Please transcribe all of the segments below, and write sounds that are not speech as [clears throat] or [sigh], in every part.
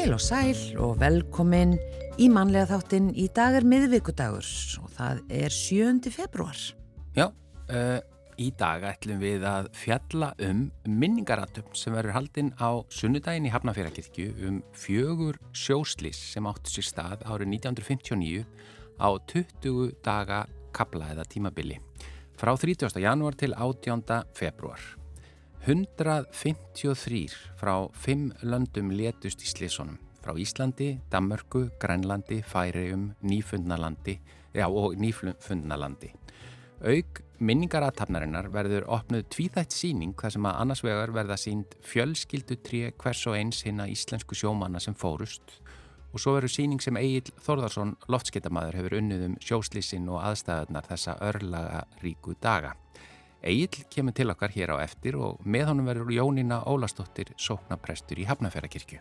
Heil og sæl og velkomin í mannlega þáttinn. Í dag er miðvíkudagur og það er 7. februar. Já, uh, í dag ætlum við að fjalla um minningaratum sem verður haldinn á sunnudaginn í Hafnafjörðarkirkju um fjögur sjóslís sem áttu sér stað árið 1959 á 20 daga kabla eða tímabili frá 30. janúar til 18. februar. 153 frá 5 löndum letust í Slissunum frá Íslandi, Danmörku, Grænlandi, Færium, Nýfundnalandi já, og Nýfundnalandi. Aug minningarathafnarinnar verður opnuð tvíþætt síning þar sem að annars vegar verða sínd fjölskyldu trí hvers og eins hinn að íslensku sjómanna sem fórust og svo verður síning sem Egil Þorðarsson loftskittamæður hefur unnið um sjóslísin og aðstæðunar þessa örlaga ríku daga. Egil kemur til okkar hér á eftir og með honum verður Jónína Ólastóttir sóknaprestur í Hafnafjörðarkirkju.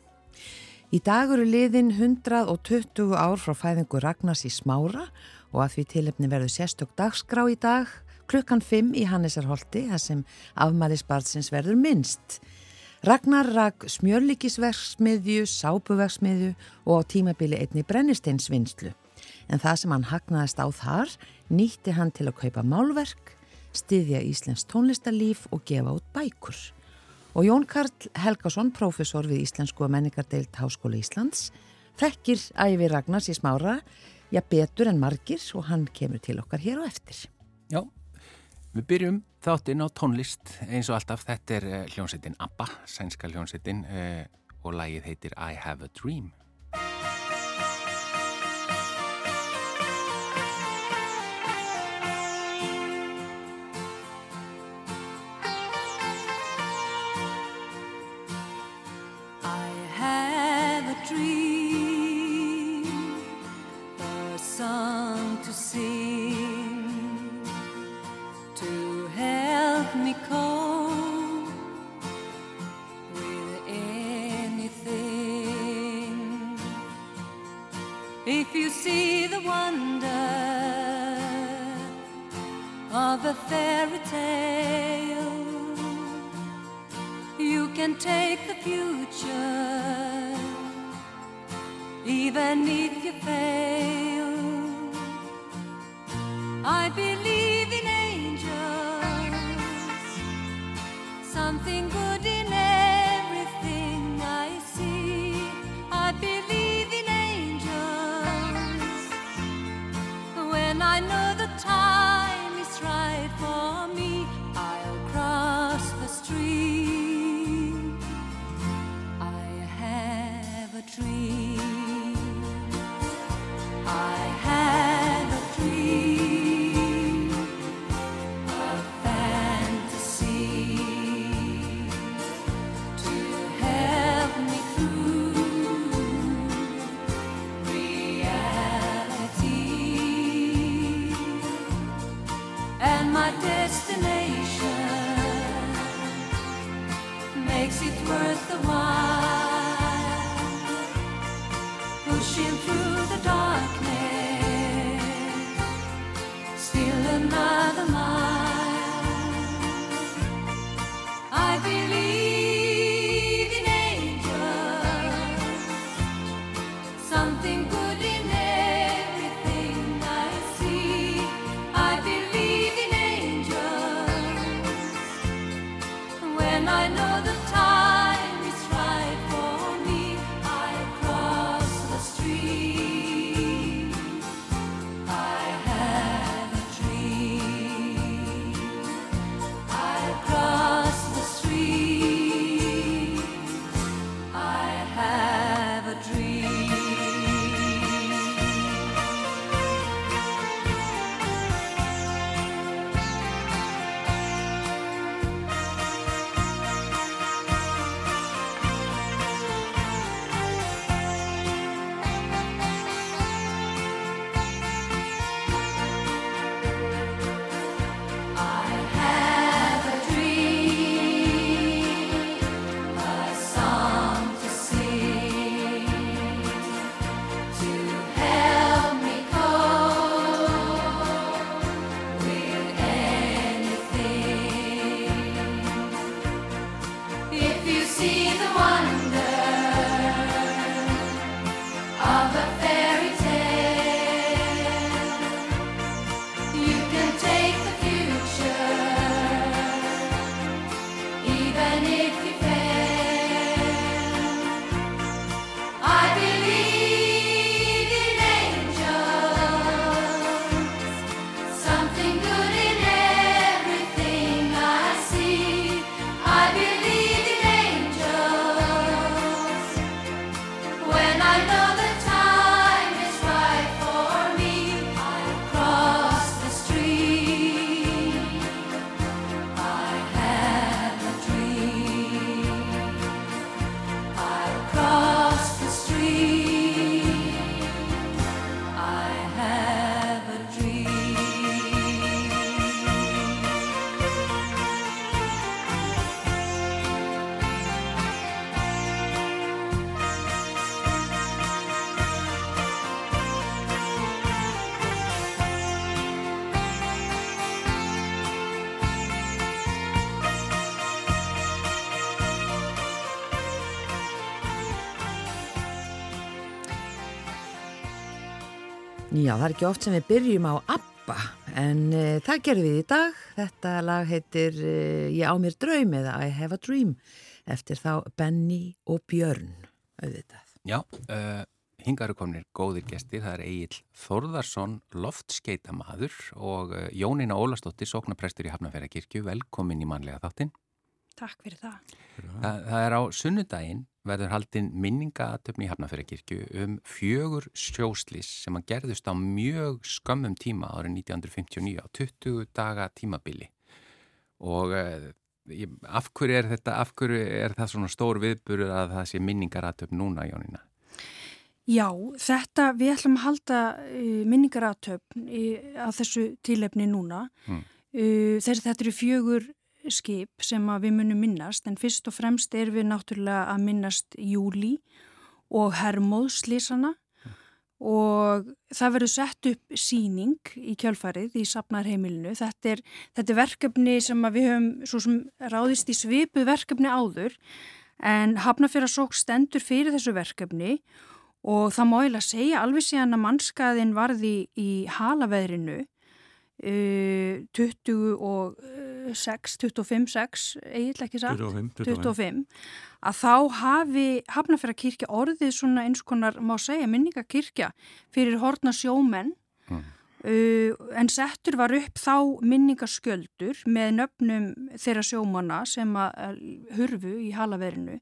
Í dag eru liðin 120 ár frá fæðingu Ragnars í Smára og að því tilefni verður sérstök dagskrá í dag klukkan 5 í Hannesarholti þar sem afmælisbarnsins verður minnst. Ragnar rak smjörlíkisverksmiðju, sápuverksmiðju og á tímabili einni brennisteinsvinnslu. En það sem hann hagnaðist á þar nýtti hann til að kaupa málverk styðja Íslensk tónlistarlíf og gefa út bækur. Og Jón Karl Helgason, profesor við Íslensku og menningardeilt Háskóla Íslands, þekkir æfi Ragnars í smára, já betur en margir og hann kemur til okkar hér og eftir. Já, við byrjum þáttinn á tónlist eins og alltaf. Þetta er eh, hljónsettin ABBA, sænska hljónsettin eh, og lægið heitir I Have a Dream. dream, a song to sing, to help me cope with anything. If you see the wonder of a fairy tale, you can take the future even if you fail. I believe in angels, something good. Já, það er ekki oft sem við byrjum á ABBA, en uh, það gerum við í dag. Þetta lag heitir uh, Ég á mér draum eða I have a dream eftir þá Benny og Björn, auðvitað. Já, uh, hingaru komnir góðir gestir, það er Egil Þorðarsson, loftskeitamaður og Jónína Ólastóttir, sóknaprestur í Hafnarferðarkirkju, velkomin í manlega þáttinn. Takk fyrir það. Það, það er á sunnudaginn verður haldinn minningaatöfni í Hafnarferðarkirkju um fjögur sjóslis sem að gerðust á mjög skömmum tíma árið 1959 á 20 daga tímabili og uh, af hverju er þetta, af hverju er það svona stór viðburður að það sé minningaratöfn núna, Jónína? Já, þetta, við ætlum að halda uh, minningaratöfn á þessu tílefni núna. Mm. Að þetta eru fjögur skip sem við munum minnast en fyrst og fremst er við náttúrulega að minnast Júli og Hermóðslísana mm. og það verður sett upp síning í kjálfarið í Sapnarheimilinu. Þetta er, þetta er verkefni sem við höfum sem ráðist í svipu verkefni áður en Hafnafjörðarsók stendur fyrir þessu verkefni og það má ég að segja alveg síðan að mannskaðin varði í halaveðrinu uh, 20 og 6, 25, 6, eiginlega ekki satt, 25, 25. 25, að þá hafi Hafnarferðarkirkja orðið svona eins konar, má segja, minningakirkja fyrir hortna sjómenn, mm. uh, en settur var upp þá minningaskjöldur með nöfnum þeirra sjómanna sem að hurfu í halaverinu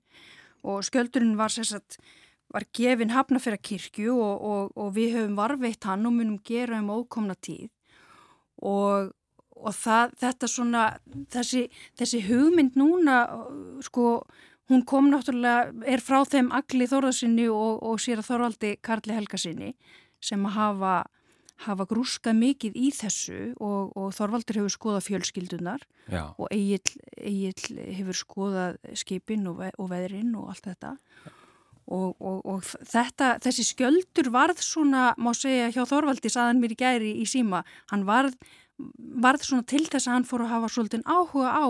og skjöldurinn var sérsagt var gefin Hafnarferðarkirkju og, og, og við höfum varveitt hann og munum gera um ókomna tíð og og það, þetta svona, þessi, þessi hugmynd núna, sko, hún kom náttúrulega, er frá þeim Agli Þórðarsinni og, og sér að Þorvaldi Karli Helgasinni sem hafa, hafa grúskað mikið í þessu og, og Þorvaldur hefur skoðað fjölskyldunar Já. og Egil, hefur skoðað skipin og, ve og veðrin og allt þetta. Og, og, og þetta, þessi skjöldur varð svona, má segja hjá Þorvaldi saðan mér í gæri í síma, hann varð varð svona til þess að hann fór að hafa svolítið áhuga á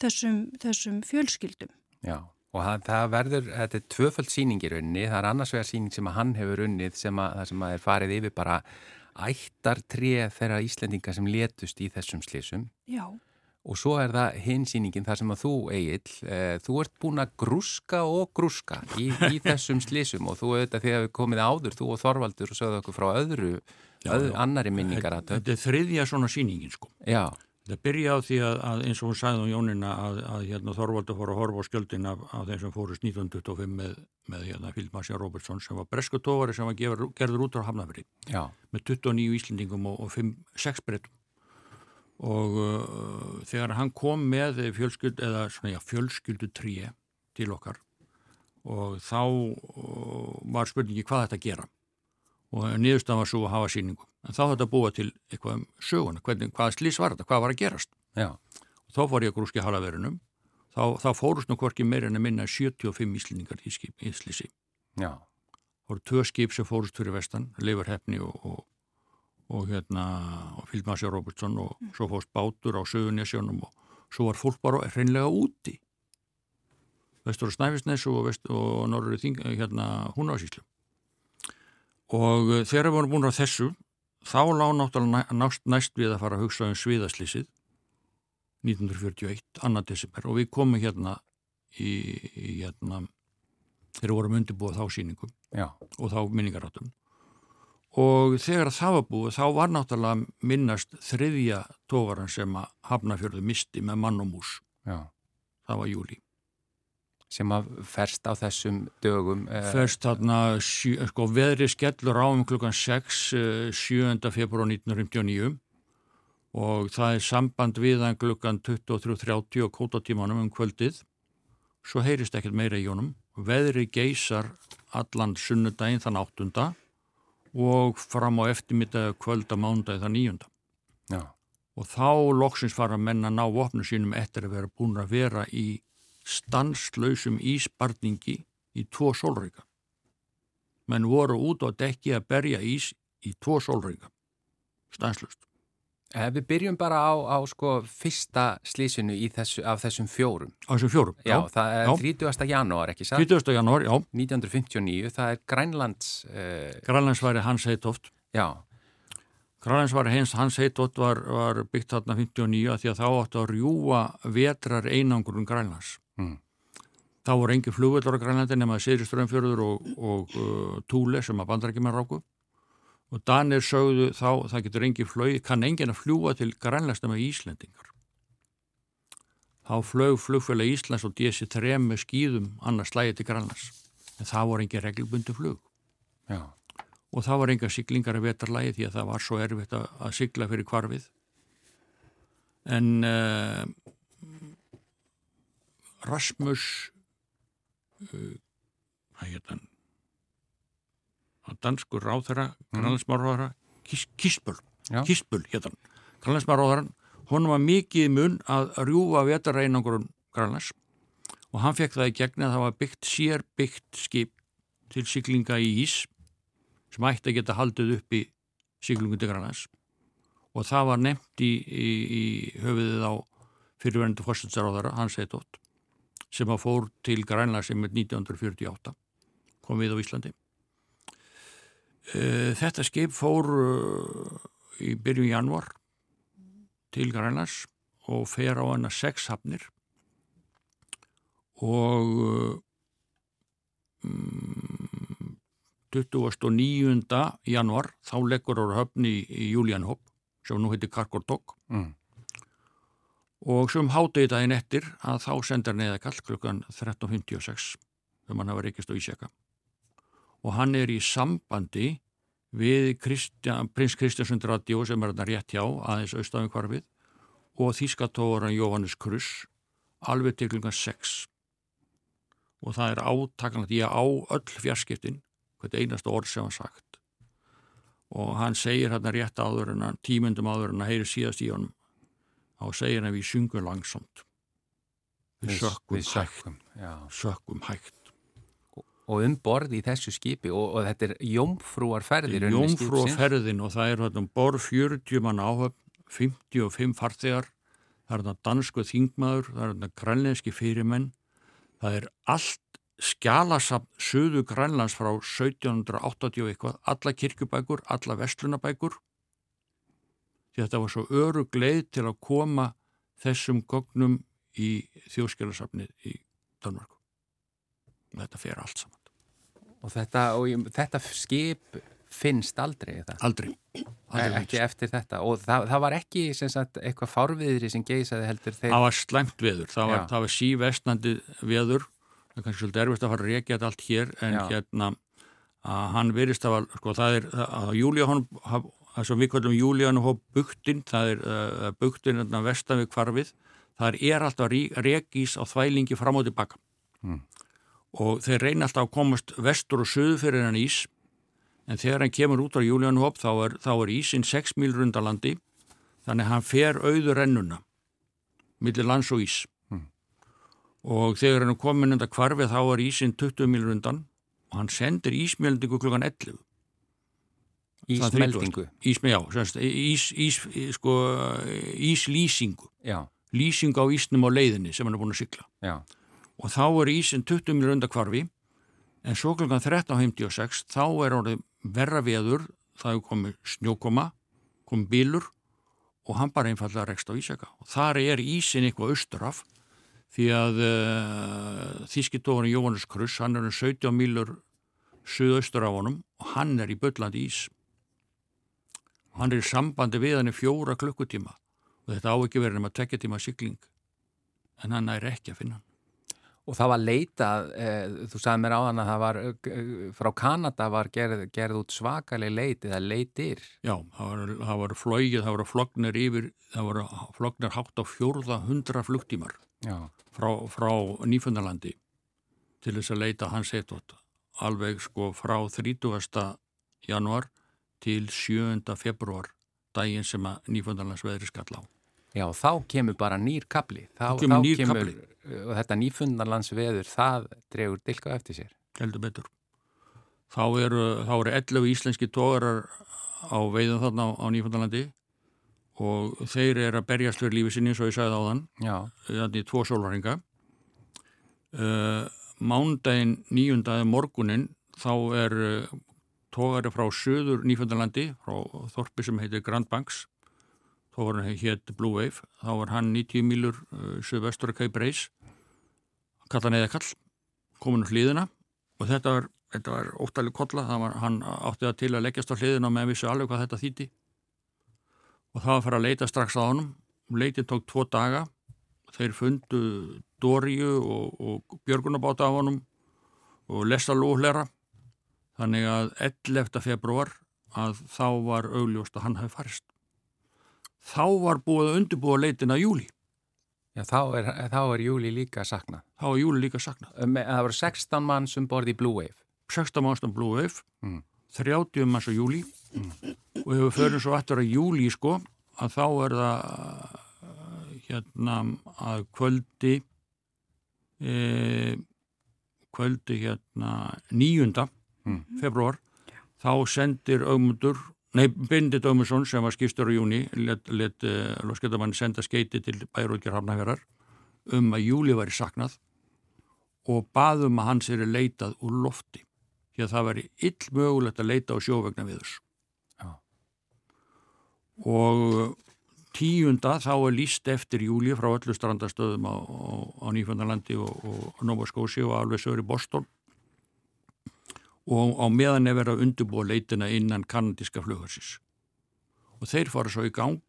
þessum, þessum fjölskyldum. Já, og það, það verður, þetta er tvöföld síning í rauninni, það er annars vegar síning sem hann hefur unnið sem að, sem að er farið yfir bara ættartrið þeirra Íslendinga sem letust í þessum slísum. Já. Og svo er það hinsýningin þar sem að þú, Egil, e, þú ert búin að grúska og grúska í, í [laughs] þessum slísum og þú auðvitað þegar við komið áður, þú og Þorvaldur og sögðu okkur frá öðru já, öð, annari minningar að þetta er þriðja svona síningin sko. Já. þetta byrja á því að, að eins og hún sagði á Jónina að, að hérna, Þorvaldur fór að horfa á skjöldin af, af þeim sem fórust 1925 með, með hérna, Fíldmarsja Robertsson sem var breskutóvari sem var gefur, gerður út á Hafnafri með 29 íslendingum og, og 5, 6 brettum og uh, þegar hann kom með fjölskyld, eða svona, já, fjölskyldu tríi til okkar og þá uh, var spurningi hvað þetta gera. Og niðurstafan var svo að hafa síningu en þá þetta búa til eitthvað um söguna. Hvernig, hvað slís var þetta, hvað var að gerast? Já. og þá fór ég að grúski halaverunum þá, þá fórust nú hvorki meira en að minna 75 íslendingar í í slísi Já. það voru tvö skip sem fórust fyrir vestan Leifur Hefni og, og, og hérna og Fíldmarsja Robertsson og mm. svo fórst bátur á sögunisjónum og svo var fólk bara hreinlega úti vestur á Snæfisnes og, og norður hérna húnásíslu og eh, þegar við vorum búin á þessu þá lág náttúrulega nást næst við að fara að hugsa um sviðaslýsið 1941, annan desember og við komum hérna í, í hérna þegar vorum undirbúið þá síningum Já. og þá minningarátum og þegar það var búið þá var náttúrulega minnast þriðja tóvaran sem að Hafnafjörðu misti með mann og mús Já. það var júli sem að ferst á þessum dögum eh, Ferst þarna, sko, veðri skellur á um klukkan 6 7. februar 1959 og það er samband viðan klukkan 23.30 og kótatímanum um kvöldið svo heyrist ekkert meira í honum veðri geysar allan sunnudaginn þann 8. og fram á eftirmiddag kvölda mándagi þann 9. Já. og þá loksins fara menna ná vopnum sínum eftir að vera búin að vera í stanslausum ísbarningi í tvo sólreika. Menn voru út á dekki að berja ís í tvo sólreika. Stanslust. Ef við byrjum bara á, á sko fyrsta slísinu þessu, af þessum fjórum. Á þessum fjórum, já. Já, það er já. 30. janúar, ekki satt? 30. janúar, já. 1959, það er Grænlands... Uh, Grænlandsværi Hans Heitoft. Já. Grænlands var hens, hans heitótt var, var byggt þarna 59 því að þá áttu að rjúa vetrar einangurinn Grænlands. Mm. Þá voru engi flugveldur á Grænlandi nema Seyri Strömfjörður og, og uh, Túle sem að bandrækjum er ráku og Danir sögðu þá það getur engi flög, kann engin að fljúa til Grænlands nema Íslendingar. Þá flög flugfjöla Íslands og dési þrem með skýðum annars slæði til Grænlands en það voru engi reglbundi flug. Já og það var enga siglingar að vetarlægi því að það var svo erfitt að, að sigla fyrir kvarfið en uh, Rasmus uh, hvað hann að danskur ráþara mm. grannlandsmáráðara Kis, Kispul, Kispul heit hann grannlandsmáráðaran, honum var mikið mun að rjúa vetarreinangur grannlands og hann fekk það í gegni að það var byggt sér byggt skip til siglinga í Ís sem ætti að geta haldið upp í síklungundi Grænlands. Og það var nefnt í, í, í höfuðið á fyrirverðandi fórstundsaráðara, Hans Heitótt sem að fór til Grænlands sem er 1948 kom við á Íslandi Þetta skip fór eh, í byrju januar til Grænlands og fer á hana sex hafnir og um, 29. januar þá leggur ára höfni í, Júlíanhopp sem nú heitir Karkortok mm. og sem hátegi daginn eftir að þá sendar neðakall klukkan 13.56 þegar mann hafa reykist á Ísjaka og hann er í sambandi við Kristja, prins Kristjánsund Radio sem er þarna rétt hjá aðeins austafum kvarfið og þýskatóran Jóhannes Kruss alveg til klukkan 6 og það er átakanlega því að á öll fjarskiptin hvert einasta orð sem hann sagt. Og hann segir hérna rétt áður en hann tímundum áður en hann heyri síðast í honum og segir hann við syngum langsamt. Við sökkum hægt. sökkum hægt og um borði í þessu skipi og, og þetta er jómfrúarferðir jómfrúarferðin og það er um borð 40 mann áhöfn 55 farþegar það er hérna dansku þingmaður það er hérna grænleinski fyrirmenn það er allt skjálasafn Suðu Grænlands frá 1780 eitthvað, alla kirkjubækur, alla vestlunabækur því þetta var svo öru gleið til að koma þessum gognum í þjóðskjálasafnið í Danmarku. Þetta fer allt saman. Og þetta, og þetta skip finnst aldrei þetta? Aldrei. aldrei ekki eftir þetta og það, það var ekki sagt, eitthvað fárviðri sem geysaði heldur þeir? Það var slæmt veður, það var, var sívestnandi veður það er kannski svolítið erfitt að fara að reykja þetta allt hér en Já. hérna að hann verist að, sko það er að Júlíu hann, það sem við kallum Júlíu hóp buktin, það er uh, buktin hérna vestan við kvarfið, það er alltaf reykjís á þvælingi fram og tilbaka mm. Og þeir reyna alltaf að komast vestur og söðu fyrir hann ís. En þegar hann kemur út á Júlíu hóp þá er, þá er ísinn 6 mil rundalandi þannig að hann fer auður ennuna millir lands og ís. Og þegar hann er komin undan kvarfið þá er ísinn 20 milur undan og hann sendir ísmjöldingu klukkan 11 Ísmeldingu? Ísme, já, ís, ís, sko, íslýsingu. Já. lýsing á ísnum á leiðinni sem hann er búin að sykla já. Og þá er ísinn 20 milur undan kvarfi en svo klukkan 13.56 þá er orðið verra veður það er komið snjókoma komið bílur og hann bara einfallega rekst á ísaka og þar er ísinn eitthvað austraf því að uh, eh, þískittóðurinn Jóhannes Kruss, hann er um 17 mílur suðaustur af honum og hann er í Böllandi ís. Hann er í sambandi við hann í fjóra klukkutíma og þetta á ekki verið nema tvekja tíma sykling en hann er ekki að finna hann. Og það var leitað, eh, þú sagði mér á hann að það var, eh, frá Kanada var gerð, gerð út svakaleg leiti, það leitir. Já, það var, það var flógið, það var flognir yfir, það var flognir hátt á fjórða hundra flugtímar. Já frá, frá Nýfundalandi til þess að leita hans heitótt alveg sko frá 30. januar til 7. februar daginn sem að Nýfundalandsveðri skall á. Já, þá kemur bara nýr kapli. Þá kemur nýr kapli. Og þetta Nýfundalandsveður, það dregur dilka eftir sér. Heldur betur. Þá eru, þá eru 11 íslenski tógarar á veiðum þarna á, á Nýfundalandi og þeir eru að berjast fyrir lífi sinni eins og ég sagði á þann þannig tvo sólvaringa uh, mándaginn nýjundaði morgunin þá er uh, tógari frá söður Nýfjöndalandi, frá þorpi sem heitir Grand Banks, hann hétt Blue Wave, þá var hann 90 mílur uh, söðvestur að Cape Race, kalla neðakall, komin úr hlýðina og þetta var, var óttalega kolla, var, hann átti það til að leggjast á hlýðina með að vissi alveg hvað þetta þýtti og það var að fara að leita strax á honum, leitin tók tvo daga, þeir fundu Dóriu og, og Björgunabáta á honum og lesa lóhlera þannig að 11. februar að þá var augljóst að hann hafi farist. Þá var búið að undirbúa leitin að júli. Já, þá er, þá er júli líka saknað. Þá er júli líka saknað. Það voru 16 mann sem borði Blue Wave. 16 mann sem Blue Wave, mm. 30 mann sem júli mm. og ef við förum svo aftur að júli sko, að þá er það hérna að kvöldi e, kvöldi hérna nýjunda mm. februar þá sendir auðmundur nei, Bindit Auðmundsson sem var skipstur á júni let, eh, losketamann senda skeiti til bærókjar hafnafjörðar um að júli væri saknað og baðum að hans er leitað úr lofti því að það væri ill mögulegt að leita á sjóvegna við þess ja. og tíunda þá er líst eftir júli frá öllu strandastöðum á, á, á Nýfjöndarlandi og, og Nova Scotia og alveg sögur í Boston og á meðan er verið að undirbúa leitina innan kanadíska flugharsins og þeir fara svo í gang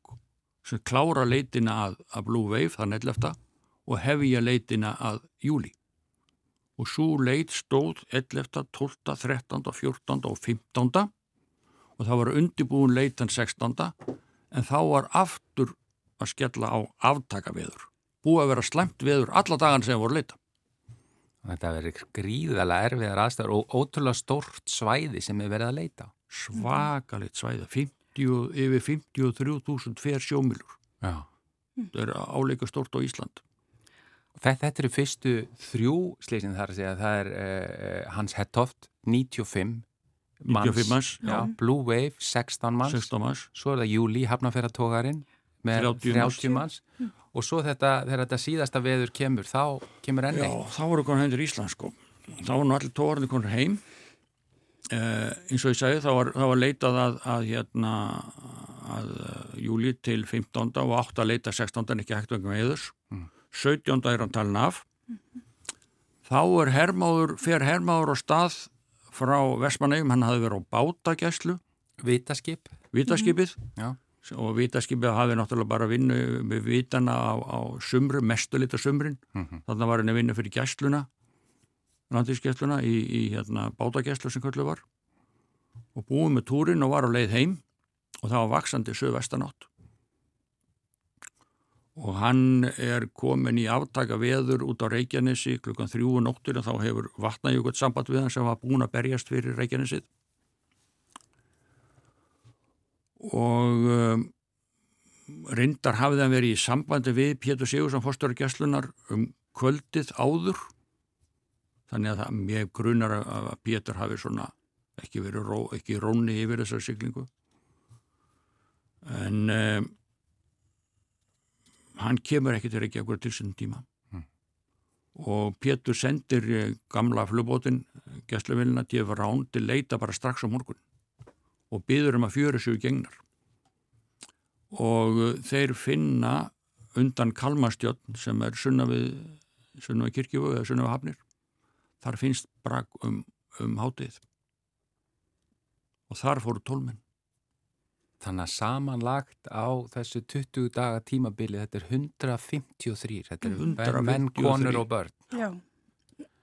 sem klára leitina að, að Blue Wave þann 11. og hefja leitina að júli og svo leit stóð 11., 12., 13., 14. og 15. og það var undirbúin leitan 16 en þá var aftur að skella á aftaka veður. Búið að vera slemt veður alla dagan sem voru leita. Þetta verið gríðala erfiðar aðstæður og ótrúlega stórt svæði sem er verið að leita. Svakalitt svæði, 50, yfir 53.000 fer sjómilur. Já. Það er áleika stórt á Ísland. Þetta, þetta eru fyrstu þrjú slísin þar að segja, það er uh, Hans Hettoft, 95 95 manns já, Blue Wave 16 manns, 16 manns. svo er það Júli hafnaferratógarinn með 30, 30 manns mm. Og svo þetta, þegar þetta síðasta veður kemur þá kemur enni Já, þá voru konar hendur Íslands sko þá voru allir tógarnir konar heim uh, eins og ég segi þá var, þá var leitað að, að hérna að uh, Júli til 15. og 8. að leita 16. ekki hægt vegna meðurs mm. 17. er hann talin af mm. þá er hermáður, fer hermáður á stað frá Vestmannegjum, hann hafi verið á bátagæslu Vitaskip Vitaskipið mm. Og Vitaskipið hafi náttúrulega bara vinnu með vitana á, á sumru, mestulita sumrin. Mm -hmm. þannig var henni vinnu fyrir gæsluna landísgæsluna í, í hérna, bátagæslu sem kvöldu var. Og búið með túrin og var á leið heim. Og það var vaksandi sögvestanátt og hann er komin í aftaka veður út á Reykjanesi klukkan þrjúu nóttur og þá hefur vatnajökull samband við hann sem var búin að berjast fyrir Reykjanesið og um, reyndar hafði hann verið í sambandi við Pétur Sigursson fórstöru gæslunar um kvöldið áður. Þannig að það mjög grunar að Pétur hafi svona ekki verið ró, ekki róni yfir þessar syklingu en um, hann kemur ekki til Reykjavík til þessum tíma. Mm. og Pétur sendir eh, gamla flugbótin gæslevilina til rán til leita bara strax á morgun og byður um að fjöru sér gengnar og eh, þeir finna undan Kalmastjörn sem er sunna við sunna við kirkjöfu eða sunna við hafnir þar finnst brak um, um hátið og þar fóru tólmenn Þannig að samanlagt á þessu 20 daga tímabili, þetta er 153, þetta er 153. menn, konur og börn. Já.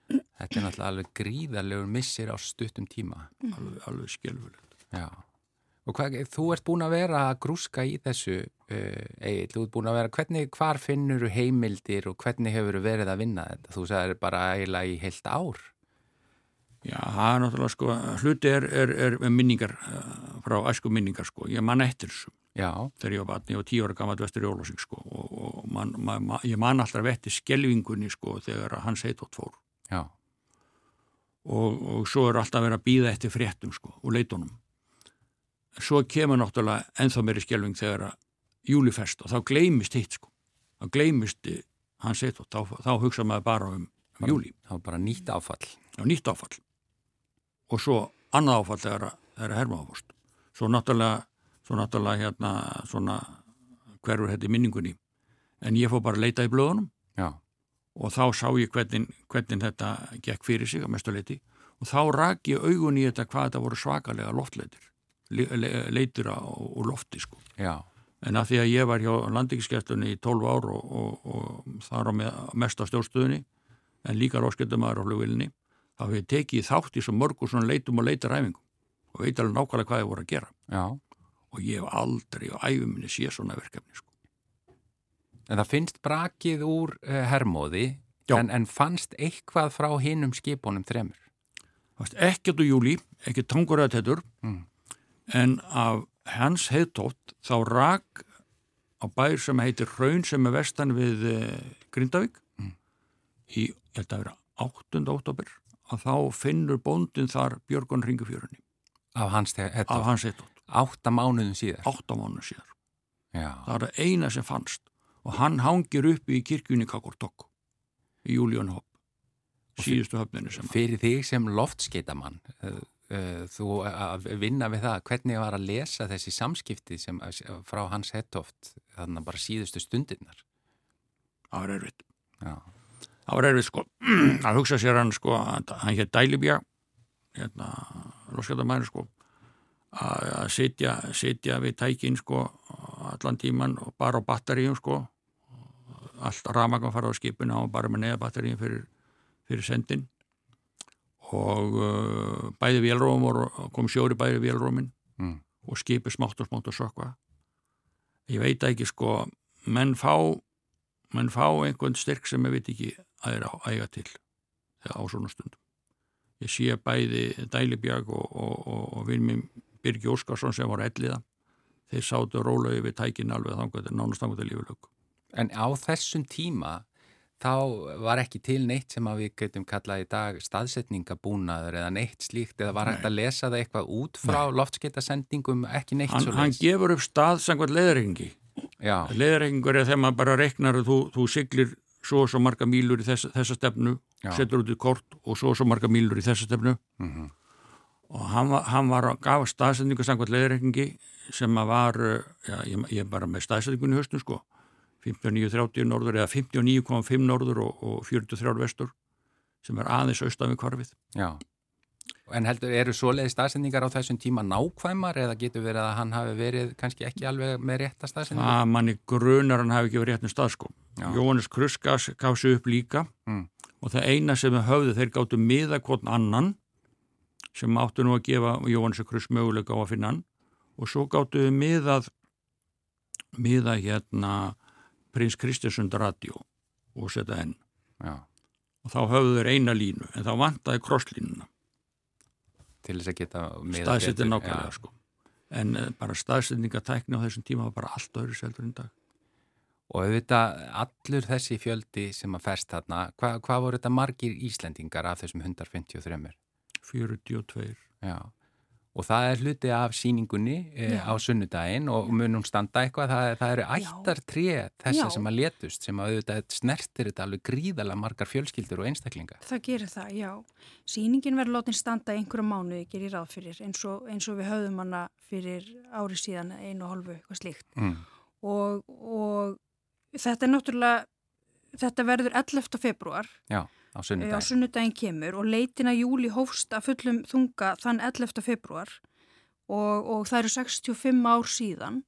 Þetta er náttúrulega alveg gríðarlegur missir á stuttum tíma. Mm. Alveg, alveg skjálfurlegt. Já. Og hvað, þú ert búin að vera að grúska í þessu, uh, Egil, þú ert búin að vera, hvernig, hvar finnur heimildir og hvernig hefur verið að vinna þetta? Þú sagðir bara eiginlega í heilt ár. Já, það er náttúrulega sko, hluti er, er, er minningar uh, frá æsku minningar sko, ég man eftir þessu Já. þegar ég var batni, ég var tíu ára gammalt vestur í Ólásing sko og, og man, man, man, ég man alltaf eftir skelvingunni sko þegar hans heitótt fór Já. Og, og svo er alltaf verið að býða eftir fréttum sko og leitunum svo kemur náttúrulega enþá meiri skelving þegar að júlifest og þá gleimist hitt sko. Þá gleimist hans heitótt, þá, þá hugsa maður bara um, um júli þá bara nýtt áfall. Já, nýtt áfall. Og svo annað áfall þegar, það er hermáfórst svo náttúrulega, svo náttúrulega hérna svona hverfur þetta í minningunni. En ég fór bara að leita í blöðunum Já. og þá sá ég hvernig, hvernig þetta gekk fyrir sig að mestuleiti og þá rak ég augun í þetta hvað þetta voru svakalega loftleitir le, le, leitir á lofti sko Já. en að því að ég var hjá landingiskestunni í 12 ár og, og, og þar á með, mest á stjórnstöðunni en líka ráskendumæður á flugvillinni þá hefur ég tekið þátt í svo mörgur svona leitum og leitaræfingum og veit alveg nákvæmlega hvað ég voru að gera Já. og ég hef aldrei á æfuminni sé svona verkefni sko En það finnst brakið úr uh, hermóði en, en fannst eitthvað frá hinnum skipunum þremur? Ekkert úr júli, ekki tangur að tettur mm. En af hans heitótt þá rak á bær sem heitir Raun sem er vestan við uh, Grindavík mm. í, ég held að vera 8. óttobur að þá finnur bóndin þar Björgun Ringufjörunni af hans heitótt átta mánuðum síðar átta mánuðum síðar Já. það er eina sem fannst og hann hangir upp í kirkjunni Kakortok í Júlíun Hopp síðustu höfninu sem Fyrir þig sem loftskeitamann uh, þú að vinna við það. Hvernig var að lesa þessi samskipti sem, frá hans hettoft þannig að bara síðustu stundirnar? Það var erfitt. Það var erfitt sko. [clears throat] Að hugsa sér hann sko hann hér Dælibjá hérna loftskeitamann sko. Að sitja, sitja við tækin sko allan tíman og bara á batteríum sko. Allt rafmagn farað á skipuna og bara með neðabatteríum fyrir, fyrir sendin og uh, bæði vélróum kom sjóri bæði vélrómin mm. og skipi smátt og smátt og sökva ég veit ekki sko menn fá menn fá einhvern styrk sem ég veit ekki að er á æga til á svona stundum ég sé bæði Dælibjörg og, og, og, og vinn mér Birgi Óskarsson sem var elliða. Þeir sátu rólaði við tækin alveg þannig að nánast þannig að lífulög En á þessum tíma þá var ekki til neitt sem að við getum kallað í dag staðsetningabúnaður eða neitt slíkt eða var hægt að lesa það eitthvað út frá loftskeitasendingum, ekki neitt hann. Hann gefur upp stað sangvað leðrengi. Leðrengur er þegar maður bara reknar og þú, þú siglir svo og svo marga mílur í þess, þessa stefnu, Já. setur út í kort og svo og svo marga mílur í þessa stefnu mm -hmm. og hann, hann var að gafa staðsetningu sangvað leðrengi sem að var, já, ég, ég bara með staðsetningunni höstum sko 59-30 norður eða 59,5 norður og, og 43 vestur sem er aðeins austan við kvarfið. Já, en heldur, eru svoleiði staðsendingar á þessum tíma nákvæmar eða getur verið að hann hafi verið kannski ekki alveg með rétta staðsendingar? Það manni grunar hann hafi ekki verið réttin stað sko. Jóhannes Kruskas gaf sér upp líka mm. og það eina sem höfðu þeir gáttu miða kvotn annan sem áttu nú að gefa Jóhannes Krus möguleika á að finna hann og svo gáttu miðað miða hérna prins Kristjánsund radio og setja henn Já. og þá höfðu þeir eina línu en þá vantaði krosslínuna til þess að geta staðsettin nákvæmlega sko. En uh, bara staðsetningatækni á þessum tíma var bara allt öðru seldur en dag. Og auðvitað allur þessi fjöldi sem að færst þarna hvað hva voru þetta margir Íslendingar af þessum 153? 42 Já og það er hluti af síningunni e, á sunnudaginn og munum standa eitthvað, það, það eru ættartrið þessar Já. sem að letust sem að auðvitað snertir þetta alveg gríðalega margar fjölskyldur og einstaklingar. Það gerir það, já. Síningin verður lótin standa einhverju mánu, gerir ráð fyrir, eins og, eins og við höfðum hana fyrir ári síðan einu og hálfu, eitthvað slíkt. Mm. Og, og þetta er náttúrulega, þetta verður 11. februar. Já á sunnudagin. á sunnudagin kemur og leitina júli hófst að fullum þunga þann 11. februar og, og það eru 65 ár síðan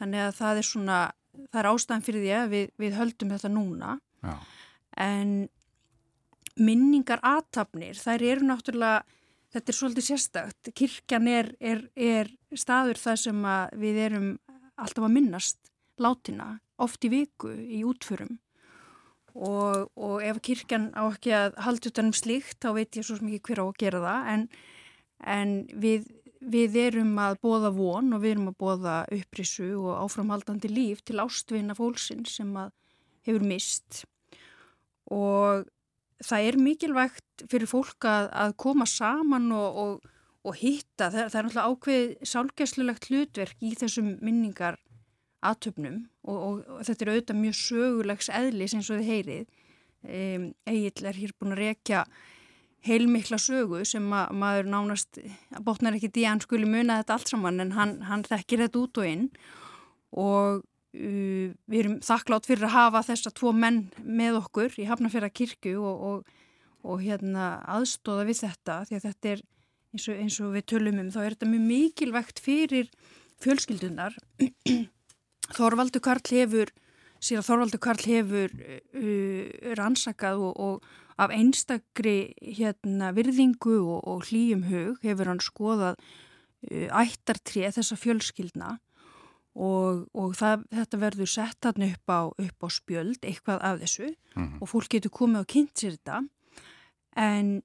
þannig að það er svona það er ástæðan fyrir því að við, við höldum þetta núna Já. en minningar aðtapnir þær eru náttúrulega þetta er svolítið sérstakt kirkjan er, er, er staður þar sem við erum alltaf að minnast látina oft í viku í útförum og, og ef kirkjan á ekki að halda utanum slíkt þá veit ég svo mikið hver á að gera það en, en við, við erum að bóða von og við erum að bóða upprissu og áframhaldandi líf til ástvinna fólksinn sem að hefur mist og það er mikilvægt fyrir fólk að, að koma saman og, og, og hitta, það, það er náttúrulega ákveð sálgæslulegt hlutverk í þessum minningar aðtöfnum og, og, og þetta er auðvitað mjög sögulegs eðlis eins og þið heyrið. Um, Egil er hér búin að rekja heilmikla sögu sem ma maður nánast botnar ekki því að hann skuli muna þetta allt saman en hann, hann þekkir þetta út og inn og uh, við erum þakklátt fyrir að hafa þessa tvo menn með okkur í Hafnarfjara kirkju og, og, og hérna aðstóða við þetta því að þetta er eins og, eins og við tölum um þá er þetta mjög mikilvægt fyrir fjölskyldunar [clears throat] Þorvaldur Karl hefur síðan Þorvaldur Karl hefur uh, rannsakað og, og af einstakri hérna, virðingu og, og hlýjum hug hefur hann skoðað uh, ættartrið þessa fjölskyldna og, og það, þetta verður sett hann upp á, upp á spjöld eitthvað af þessu mm -hmm. og fólk getur komið og kynnt sér þetta en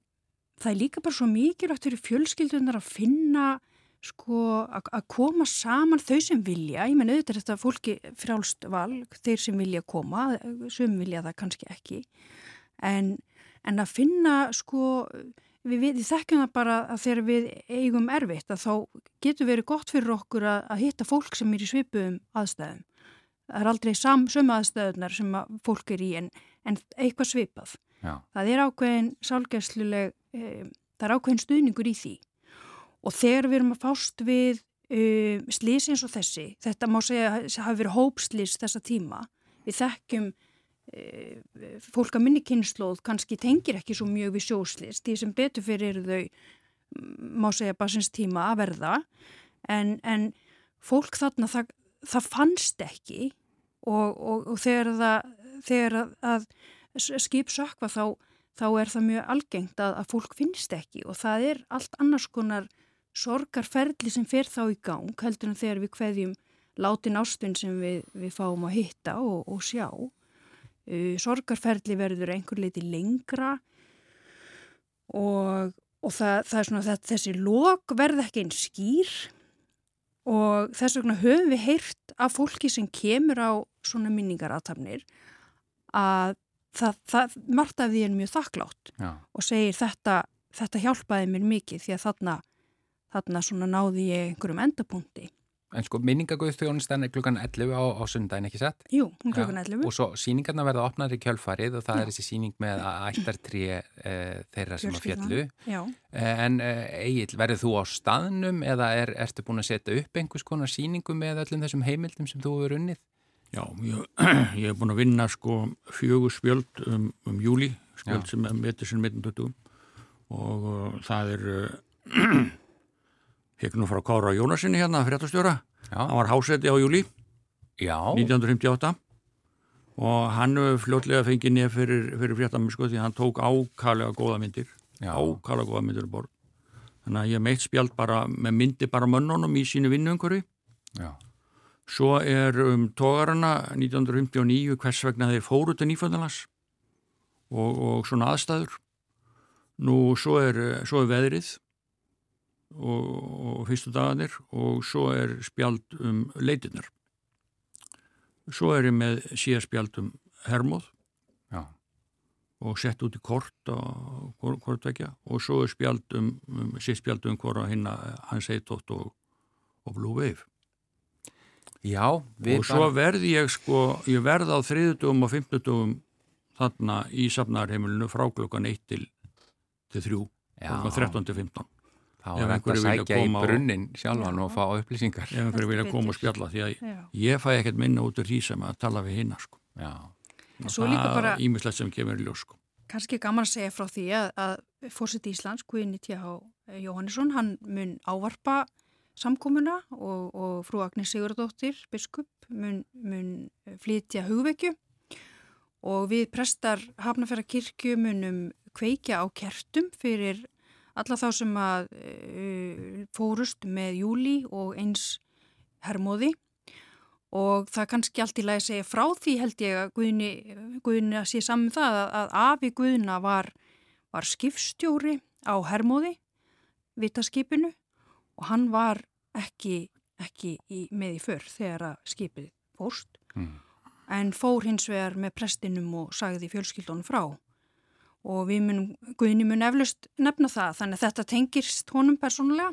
það er líka bara svo mikilvægt fyrir fjölskyldunar að finna sko að koma saman þau sem vilja, ég menn auðvitað þetta fólki frjálst valg, þeir sem vilja koma sem vilja það kannski ekki. En, en að finna sko við, við, þekkjum það bara að þegar við eigum erfitt að þá getur verið gott fyrir okkur að, að hitta fólk sem er í svipuðum aðstæðum. Það er aldrei sam, sömu aðstæðunar sem að fólk er í en, en eitthvað svipað. Já. það er ákveðin sálgæsluleg e, það er ákveðin stuðningur í því og þegar við erum að fást við uh, slís eins og þessi, þetta má segja að hafa verið hópslís þessa tíma, við þekkjum uh, fólk að minni kynnslóð kannski tengir ekki svo mjög við sjóslís, því sem betur fyrir þau, má segja basins tíma að verða, en, en fólk þarna það, það fannst ekki. Og, og, og þegar, það, þegar að, að skip sökva þá þá er það mjög algengt að, að fólk finnst ekki. Og það er allt annars konar sorgarferðli sem fer þá í gang heldur en þegar við hveðjum látin ástun sem við, við fáum að hitta og, og sjá uh, sorgarferðli verður einhver leiti lengra og, og það, það er svona að þessi lok verð ekki einn skýr og þess vegna höfum við heyrt af fólki sem kemur á svona minningaratafnir að það, það margt af því er mjög þakklátt Já. og segir þetta, þetta hjálpaði mér mikið því að þarna þarna svona náði ég einhverjum endapunkti. En sko minningagauðstjónustan er klukkan 11 á, á sundagin ekki sett? Jú, klukkan 11. Ja, og svo síningarna verða opnaður í kjölfarið og það Já. er þessi síning með ættartrí e, þeirra sem að fjallu. Já. En e, Egil, verður þú á staðnum eða er, ertu búin að setja upp einhvers konar síningu með öllum þessum heimildum sem þú hefur unnið? Já, ég, [clears throat] ég hef búin að vinna sko fjögur spjöld um, um júli, spjöld Já. sem er metur sem metin 20 og uh, það er... Uh, [clears throat] Nú frá Kára Jónasinni hérna, fréttastjóra. Hann var háseti á júli Já. 1958 og hann fljótlega fengið nefn fyrir, fyrir fréttamennsku því hann tók ákallega góða myndir. Já. Ákallega góða myndir um borð. Þannig að ég meitt spjald bara með myndi bara mönnunum í sínu vinnuungurvi. Já. Svo er um tógarana 1959 hvers vegna þeir fóru til Nýfjöndalas og, og svona aðstæður. Nú svo er, svo er veðrið og, og fyrstu dagarnir og svo er spjald um leitinnar. Svo er ég með síðarspjald um Hermóð Já. og sett út í kort og hvort vekja og svo er spjald um, um síðspjald um hvora hinna hans heitótt og, og Blue Wave. Já, og svo bara... verð ég sko, ég verð á þriðutugum og fymtutugum þarna í safnarheimilinu frá klokkan 1 til, til 3 og 13 til 15 þá er þetta að sækja í brunnin sjálfan og fá upplýsingar ef einhverju vilja koma og spjalla því að já. ég fæ ekkert minna út úr því sem að tala við hinna sko. það er ímislegt sem kemur í ljós sko. kannski gaman að segja frá því að, að fórsett Íslands Guðinni T.H. Jóhannesson hann mun ávarpa samkomuna og, og frú Agnes Sigurdóttir biskup mun, mun flytja hugvekju og við prestar Hafnafjara kirkju munum kveikja á kertum fyrir alla þá sem að uh, fórust með júli og eins hermóði. Og það kannski allt í lagi segja frá því held ég að Guðni, Guðni að sé saman um það að, að Afi Guðna var, var skipstjóri á hermóði vitaskipinu og hann var ekki, ekki í, með í för þegar að skipið fórst. Mm. en fór hins vegar með prestinum og sagði fjölskyldunum frá og við munum, Guðni mun eflust nefna það, þannig að þetta tengirst honum persónulega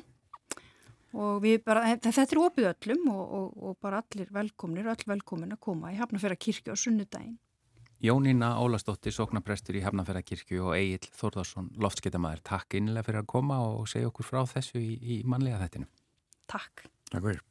og við bara, þetta er opið öllum og, og, og bara allir velkomnir, öll velkomin að koma í Hafnarfjara kirkja á sunnudaginn. Jónína Ólastóttir, sóknaprestur í Hafnarferðarkirkju og Egil Þórðarsson, loftskeitamæður. Takk innlega fyrir að koma og segja okkur frá þessu í, í mannlega þættinu. Takk. Takk fyrir.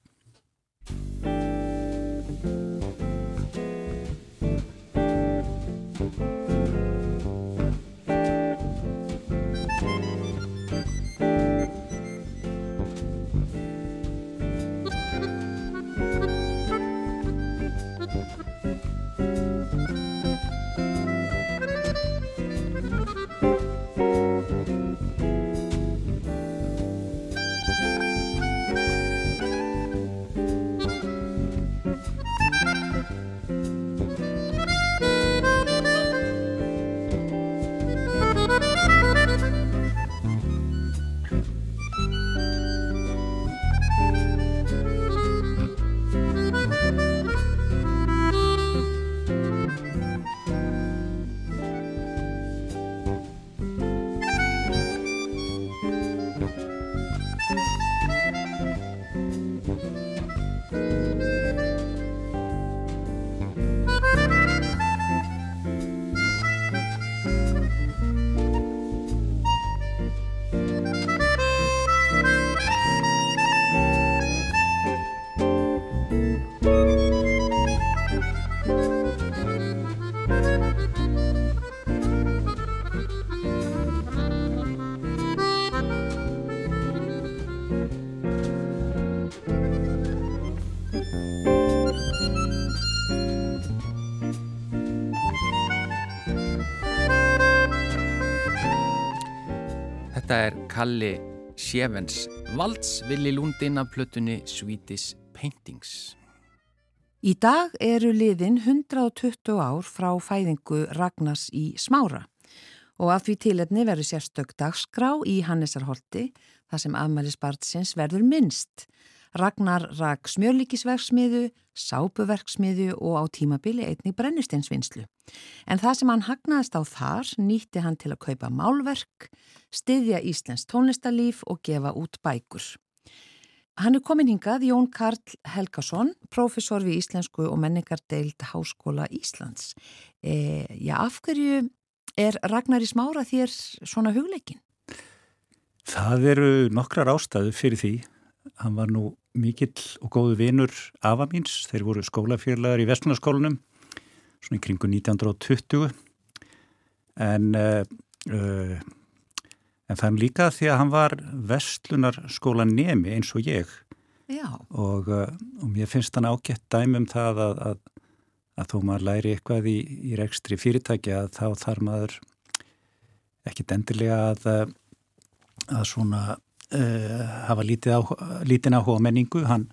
Kalli Sjevens Valds villi lúndin af plötunni Swedish Paintings. Í dag eru liðin 120 ár frá fæðingu Ragnars í Smára og að því tilefni verður sérstök dagskrá í Hannesarholti þar sem afmælisbartsins verður minnst. Ragnar rak smjörlíkisverksmiðu, sápuverksmiðu og á tímabili einnig brennisteinsvinnslu. En það sem hann hagnaðist á þar nýtti hann til að kaupa málverk, styðja Íslands tónlistarlíf og gefa út bækur. Hann er komin hingað Jón Karl Helgason, profesor við Íslensku og menningardeild Háskóla Íslands. E, já, af hverju er Ragnar í smára þér svona hugleikin? Það eru nokkrar ástæðu fyrir því. Hann var nú mikill og góðu vinur afa míns. Þeir voru skólafélagar í Vestlunarskólanum svona í kringu 1920 en uh, uh, en þann líka því að hann var vestlunarskóla nemi eins og ég. Og, uh, og mér finnst hann ágætt dæmum það að, að, að þó maður læri eitthvað í, í rekstri fyrirtæki að þá þarf maður ekkit endilega að að svona hafa lítið á, lítið áhuga menningu, hann,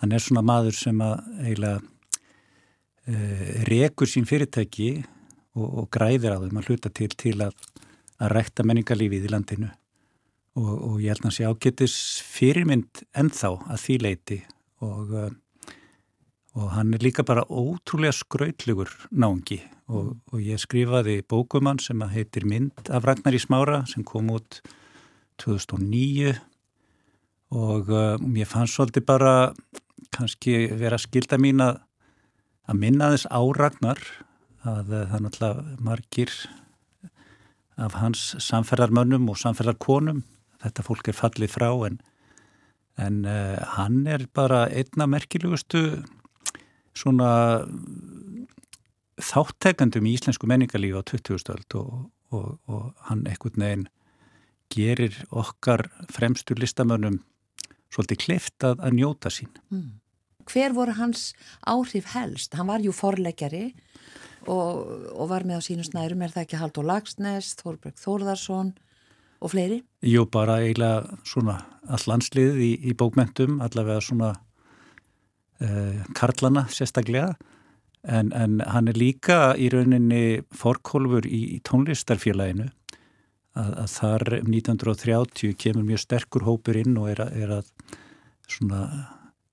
hann er svona maður sem að eiginlega uh, rekur sín fyrirtæki og, og græðir á þeim að hluta til til að, að rækta menningarlífið í landinu. Og, og ég held að sé ágetis fyrirmynd ennþá að því leiti og, uh, og hann er líka bara ótrúlega skrautlugur náðungi og ég skrifaði bókumann sem heitir Mynd af Ragnar í smára sem kom út 2009 og uh, ég fann svolítið bara kannski vera skilda mín að að minna þess áragnar að eh, það er náttúrulega margir af hans samferðarmönnum og samferðarkonum þetta fólk er fallið frá en, en uh, hann er bara einna merkilegustu svona þáttekandum í íslensku menningarlífi á 2000-öld og, og, og hann ekkert neginn gerir okkar fremstu listamönnum svolítið klift að, njóta sín. Mm hver voru hans áhrif helst? Hann var jú forleggari og, og var með á sínu snærum, er það ekki Haldur Lagsnes, Þorberg Þórðarsson og fleiri? Jú, bara eiginlega svona all landslið í, í bókmentum, allavega svona uh, karlana sérstaklega en, en hann er líka í rauninni forkólfur í, í tónlistarfélaginu að, að þar 1930 kemur mjög sterkur hópur inn og er að, er að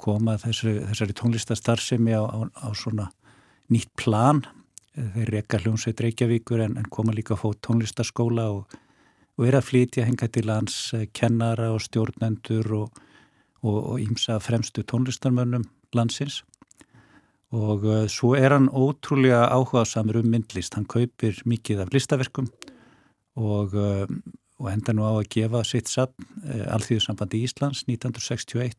koma þessu, þessari tónlistarstarfsemi á, á, á nýtt plan. Þeir reyka hljómsveit Reykjavíkur en, en koma líka að fá tónlistarskóla og, og er að flytja henga til hans eh, kennara og stjórnendur og ímsa fremstu tónlistarmönnum landsins. Og uh, svo er hann ótrúlega áhuga samur um myndlist, hann kaupir mikið af listaverkum og, uh, og enda nú á að gefa sitt sapn uh, Alþjóðsambandi Íslands 1961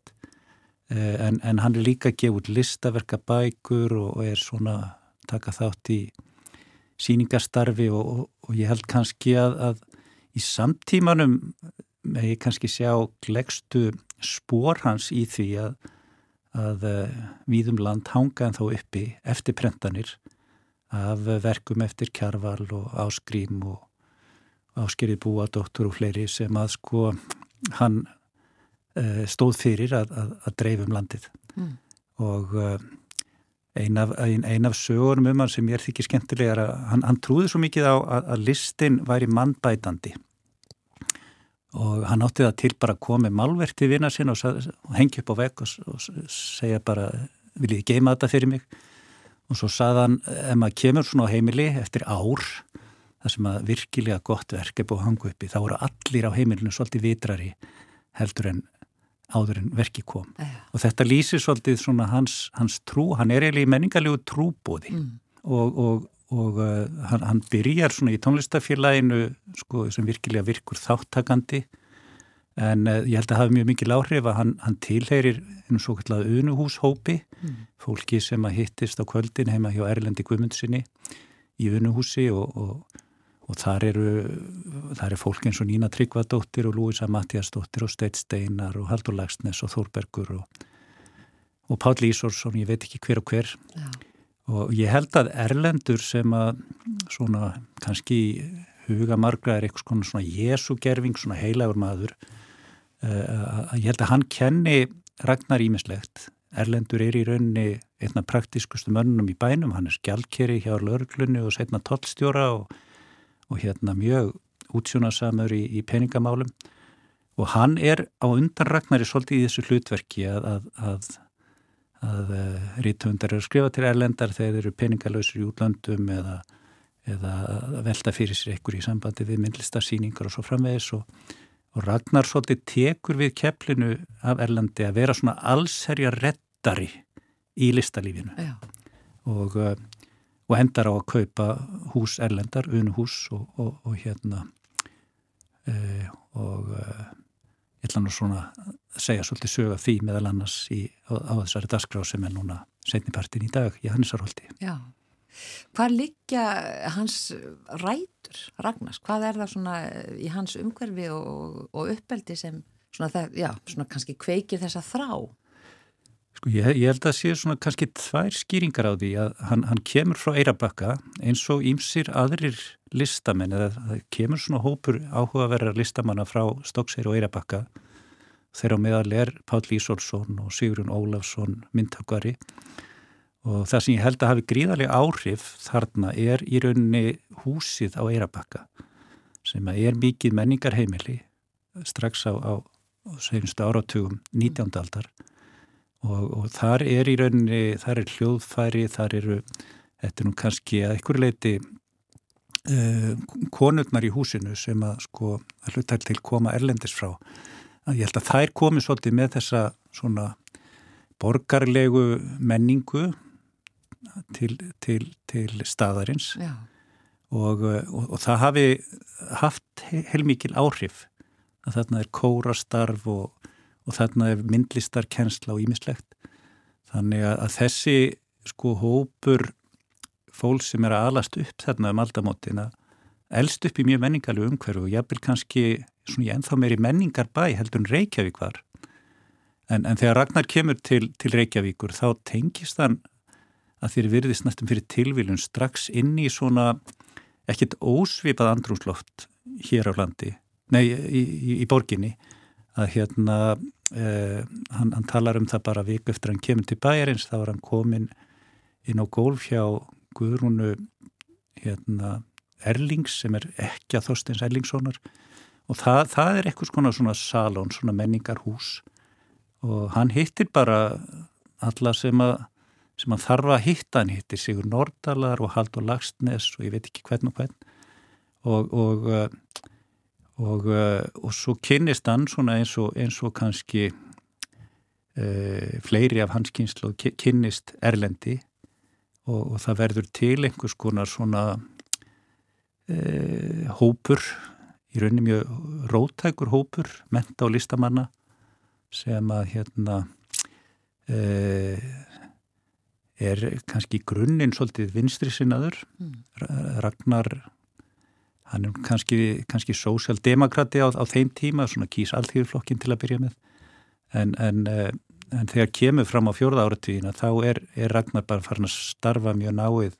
en, en hann er líka að gefa út listaverkabækur og, og er svona taka þátt í síningastarfi og, og, ég held kannski að, að í samtímanum með ég kannski sjá glegstu spór hans í því að, að víðum land hanga en þá uppi eftir prentanir af verkum eftir Kjarval og Áskrím og Áskerið Búa, doktor og fleiri sem að sko hann uh, stóð fyrir að, að dreifum landið. Mm. og uh, ein af, ein, af sögurum um hann sem ég er þykir skemmtilegar að hann, hann trúði svo mikið á að, að listin væri mannbætandi. Og hann átti það til bara að koma með malverk til vina sinna og, og hengja upp á vegg og, og segja bara vil ég geima þetta fyrir mig? Og svo saðan ef maður kemur svona á heimili eftir ár það sem að virkilega gott verk er búið að hanga uppi þá eru allir á heimilinu svolítið vitrari heldur en áður en verki kom ja. og þetta lýsir svolítið svona hans, hans trú, hann er eiginlega í menningarlegu trúbóði mm. og, og, og uh, hann, hann byrjar svona í tónlistafélaginu sko, sem virkilega virkur þáttakandi en uh, ég held að hafi mjög mikil áhrif að hann, hann tilheyrir einu svo kallar unuhúshópi mm. fólki sem að hittist á kvöldin heima hjá Erlendi Guðmundsinni í unuhúsi og, og og þar eru, þar er fólk eins og Nína Tryggvadóttir og Lúisa Mattiasdóttir og Steit Steinar og Haldur Lagsnes og Þórbergur og, og Páll Ísorsson, ég veit ekki hver og hver. Já. og ég held að Erlendur sem að svona kannski huga margra er eitthvað svona, svona Jésugerfing, svona heilagur maður uh, ég held að hann kenni Ragnar Ímislegt Erlendur er í raunni einna praktiskustu mönnum í bænum, hann er skjálkeri hjá lörglunni og setna tollstjóra og og hérna mjög útsjónasamur í, í peningamálum. Og hann er á undanragnari svolítið í þessu hlutverki að, að, að, að eh, rítvöndar eru skrifa til erlendar þegar þeir eru peningalösur í útlöndum eða, eða velta fyrir sér ekkur í sambandi við myndlistarsýningar og svo framvegis. Og, og Ragnar svolítið tekur við kepplinu af Erlandi að vera svona allserja rettari í listalífinu. Já. og uh, og endar á að kaupa hús erlendar, unuhús og, og, og hérna e, og e, ég ætla nú svona að segja svolítið söga því meðal annars í, á, á þessari dasgrá sem er núna setnipartin í dag í Hannisarholti. Já, hvað liggja hans rætur, Ragnars, hvað er það svona í hans umhverfi og, og uppeldi sem svona, það, já, svona kannski kveikir þessa þrá? Sko ég, ég held að sé svona kannski tvær skýringar á því að hann, hann kemur frá Eirabakka eins og ímsir aðrir listamenn eða það kemur svona hópur áhugaverðar listamanna frá Stokkseyri og Eirabakka þeirra meðal er Páll Ísolsson og Sigurinn Ólafsson myndtakari og það sem ég held að hafi gríðarlega áhrif þarna er í rauninni húsið á Eirabakka sem er mikið menningarheimili strax á, á, á segjumstu áratugum 19. aldar og, og þar er í rauninni, þar er hljóðfæri, þar eru, þetta er nú kannski að einhver leiti uh, konurnar í húsinu sem að sko að hlutar til koma erlendis frá. Ég held að þær komi svolítið með þessa svona borgarlegu menningu til, til, til staðarins og, og, og það hafi haft heilmikil áhrif að þarna er kórastarf og og þarna er myndlistarkensla og ímislegt. Þannig að, að þessi sko hópur fólk sem er að alast upp þarna um aldamótina elst upp í mjög menningarlu umhverfu og jápil kannski svona ég ennþá meiri menningar bæ heldur en Reykjavík var. En, en þegar Ragnar kemur til, til Reykjavíkur þá tengist hann að þeir virðist næstum fyrir tilvílun strax inn í svona ekkert ósvipað andrúnsloft hér á landi, nei í, í, í borginni að hérna eh, hann, hann talar um það bara viku eftir hann kemur til bæjarins þá var hann komin inn á gólf hjá Guðrúnu hérna Erlings sem er ekki að Þorsteins Erlingssonar. Og það, það er eitthvað svona, svona salón, svona menningarhús. Og hann hittir bara alla sem að sem að þarfa að hitta. Hann hittir Sigur Nordalar og Haldur Lagsnes og ég veit ekki hvern og hvern. Og, og og, eh, og svo kynnist hann svona eins og, eins og kannski uh, fleiri af hans kynslu kynnist Erlendi og, og það verður til einhvers konar svona e, hópur í rauninni mjög rótækur hópur menta og listamanna sem að hérna e, er kannski grunninn svolítið vinstri sinnaður mm. Ragnar hann er kannski, kannski sósjaldemokrati á, á þeim tíma, svona kýs alltíðuflokkin til að byrja með. En, en, e, en þegar kemur fram á fjórða áratíðina þá er, er Ragnar bara farin að starfa mjög náið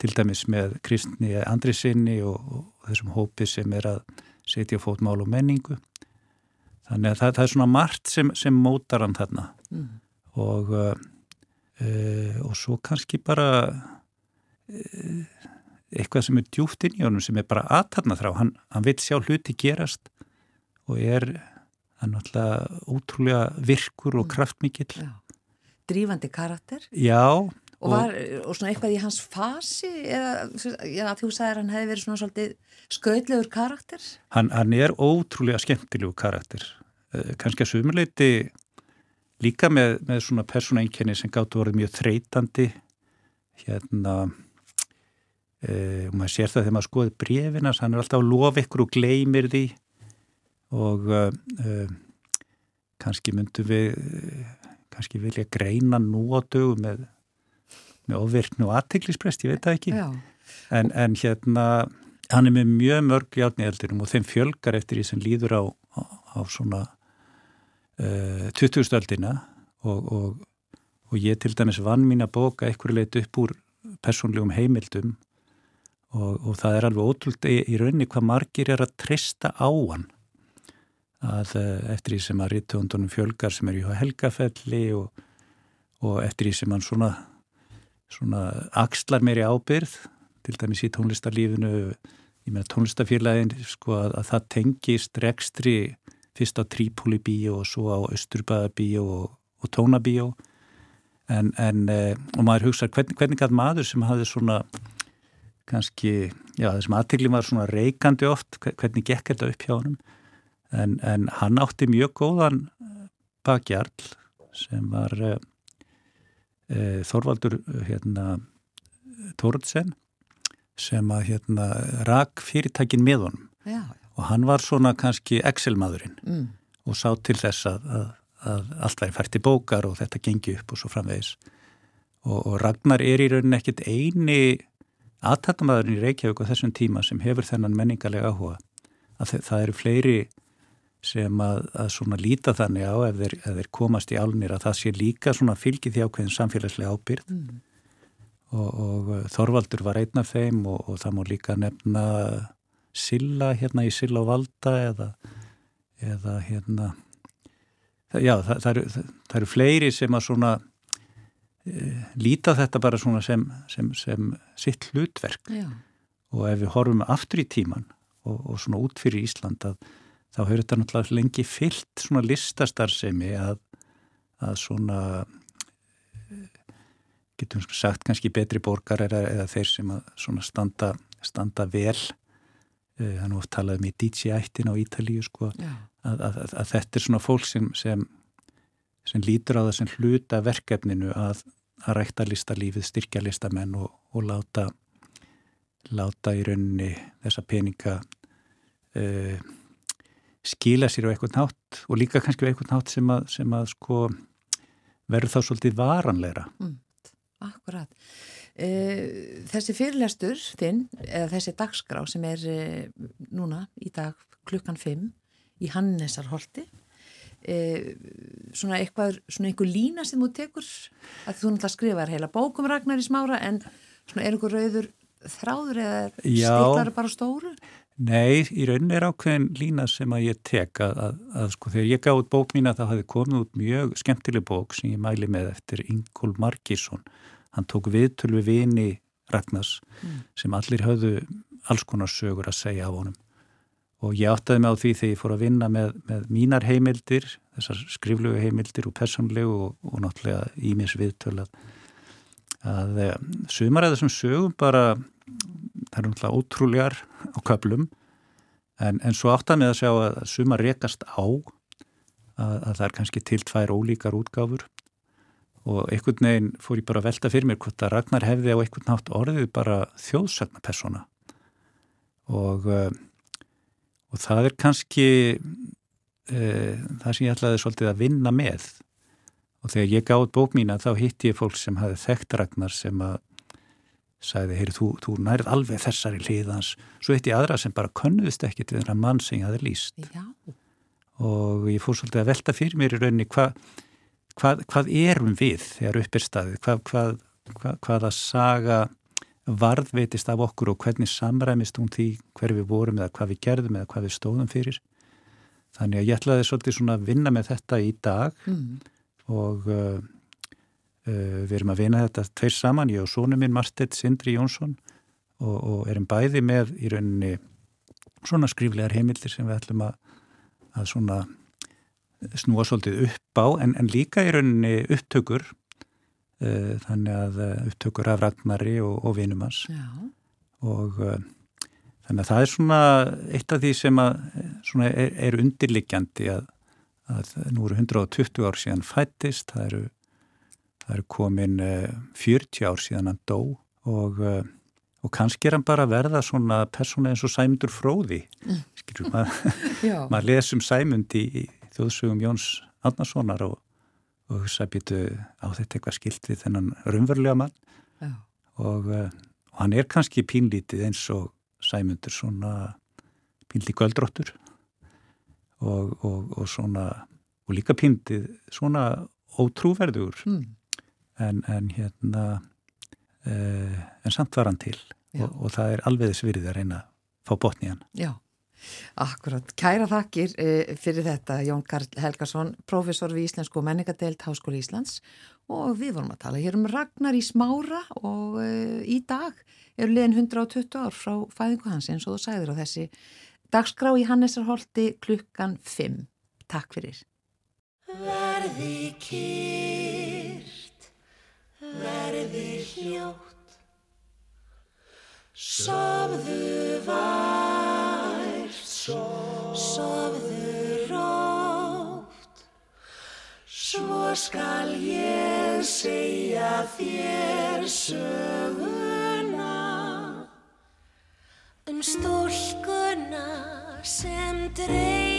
til dæmis með Kristni Andri sinni og, og þessum hópi sem er að setja fót mál og menningu. Þannig að það, það er svona margt sem, sem mótar hann þarna. Mm. og uh, og svo kannski bara uh, eitthvað sem er djúft inn í honum sem er bara aðtarna þrá, hann, hann veit sjá hluti gerast og er hann alltaf útrúlega virkur og mm. kraftmikill Já. Drífandi karakter Já Og, var, og svona eitthvað í hans fasi eða, eða þú sagðir hann hefði verið svona svolítið skautlegur karakter? Hann, hann er ótrúlega skemmtilegur karakter eh, kannski að sumuleiti líka með, með svona persónaengjani sem gáttu að vera mjög þreytandi hérna e, og maður sér það þegar maður skoði brefinas, hann er alltaf að lofa ykkur og gleymir því. Og e, kannski myndum við kannski vilja greina dögum með með ofvirknu og aðteglisprest, ég veit það ekki. En, en hérna hann er með mjög mörg játni eldurum og þeim fjölgar eftir því sem líður á, á, á svona uh, 20. öldina. Og, og, og ég til dæmis vann mín að bóka eitthvað leitt upp úr personlegum heimildum og, og það er alveg ótrúld í, í raunni hvað margir er að trista á hann. Að uh, eftir því sem að rítuundunum fjölgar sem er í helgafelli og eftir því sem hann svona svona axlar meiri ábyrð til dæmis í tónlistarlífinu ég meina tónlistafélagin sko að, að það tengist rekstri fyrst á Trípóli bíó og svo á Östurbæða bíó og, og Tónabíó. En, en eh, og maður hugsa hvernig, hvernig að maður sem hafði svona kannski, já þessum aðtegli var svona reikandi oft, hvernig gekk þetta upp hjá hann en, en hann átti mjög góðan bakjarl sem var eh, e, Þorvaldur hérna, Tórnsen sem að hérna rak fyrirtækin með honum já. og hann var svona kannski Excel-maðurinn mm. og sá til þess að, að, að allt væri fært í bókar og þetta gengi upp og svo framvegis og, og Ragnar er í rauninni ekkit eini aðtattamæðurinn í Reykjavík á þessum tíma sem hefur þennan menningarlega áhuga að það eru fleiri sem að, að svona líta þannig á ef þeir, ef þeir komast í álnir að það sé líka svona fylgið því ákveðin samfélagslega ábyrð mm. og, og Þorvaldur var einn af þeim og, og það múr líka nefna Silla hérna í Silla og Valda eða, eða hérna já það, það, eru, það, eru fleiri sem að svona líta þetta bara svona sem, sem, sem sitt hlutverk. Já. og ef við horfum aftur í tíman og, og svona út fyrir Ísland að þá hefur þetta náttúrulega lengi fyllt svona listastarsemi að, að svona getum við sagt kannski betri borgar eða, eða þeir sem að svona standa, standa vel. Eh, það er nú oft talað um í DJ-ættin á Ítalíu sko að, að, að þetta er svona fólk sem, sem, sem lítur á þessum hluta verkefninu að rækta listalífið, styrkja listamenn og, og láta láta í rauninni þessa peninga uh, skila sér á eitthvað nátt og líka kannski á eitthvað nátt sem að, sem að sko verður þá svolítið varanleira. Mm, akkurat. E, þessi fyrirlestur þinn, eða þessi dagskrá sem er e, núna í dag klukkan 5 í Hannesarholti, e, svona eitthvað, svona einhver lína sem þú tekur, að þú náttúrulega skrifar heila bókum Ragnar í smára en svona er einhver rauður þráður eða stiklar bara stóru? Nei, í rauninni er ákveðin lína sem að ég tek að, að, að sko þegar ég gaf út bók mín að það hafi komið út mjög skemmtileg bók sem ég mæli með eftir Ingól Markísson. Hann tók viðtöl við vini Ragnars mm. sem allir hafðu alls konar sögur að segja á honum. Og ég áttaði mig á því þegar ég fór að vinna með, með mínar heimildir, þessar skriflegu heimildir og personlegu og, og náttúrulega ímis viðtöl að, að eh, sumar að þessum sögum bara það eru náttúrulega ótrúlegar á köplum en, en svo áttan með að sjá að suma rekast á að, að það er kannski til tvær ólíkar útgáfur. Og einhvern veginn fór ég bara að velta fyrir mér hvort að Ragnar hefði á einhvern nátt orðið bara þjóðsagnapersona og, uh, og það er kannski uh, það sem ég ætlaði svolítið að vinna með. Og þegar ég gáði bók mína þá hitti ég fólk sem hafi þekkt Ragnar sem að sagði, heyri, þú, þú nærið alveg þessari hliðans svo hitti ég aðra sem bara konnuðist ekkit við þennan mann sem ég hafi líst Já. og ég fór svolítið að velta fyrir mér í rauninni hvað hvað, hvað erum við þegar upp er staðið, hvað, hvað, hvaða saga varðveitist af okkur og hvernig samræmist hún því hver við vorum eða hvað við gerðum eða hvað við stóðum fyrir. Þannig að ég ætlaði svolítið svona að vinna með þetta í dag mm. og uh, uh, við erum að vinna þetta tveir saman, ég og sónu minn Marstett Sindri Jónsson og, og erum bæði með í rauninni svona skriflegar heimildir sem við ætlum að, að svona snúa svolítið upp á en, en líka í rauninni upptökur þannig að uh, upptökur af Ragnari og, og vinumans og uh, þannig að það er svona eitt af því sem að er, er undirliggjandi að, að nú eru 120 ár síðan fættist, það eru, það eru komin 40 ár síðan hann dó og og kannski er hann bara að verða svona persóna eins og Sæmundur Fróði. Mm. skilur, maður? [laughs] [laughs] Mað lesum Sæmund í, í þjóðsögum Jóns Átnarssonar og, og hugsa býtu á þetta eitthvað skilt við þennan rumverlega mann? Og, uh, og hann er kannski pínlítið eins og sæmundur svona pínlítið göldróttur og, og svona og líka pínlítið svona ótrúverður mm. en, en hérna uh, en samt var hann til og það er alveg þess virðið að reyna að fá botni hann. Já Akkurat, kæra þakkir eh, fyrir þetta Jón Karl Helgarsson, professor við Íslensku og menningadelt Háskóli Íslands og við vorum að tala hér um Ragnar í smára og uh, í dag eru liðin 120 ár frá fæðingu hans eins og þú sagður á þessi dagskrá í Hannesarholti klukkan 5. Takk fyrir. Verði kýrt, verði hljótt, sofðu var sofðu rótt. Svo skal ég segja þér söguna um stúlkuna sem dreymir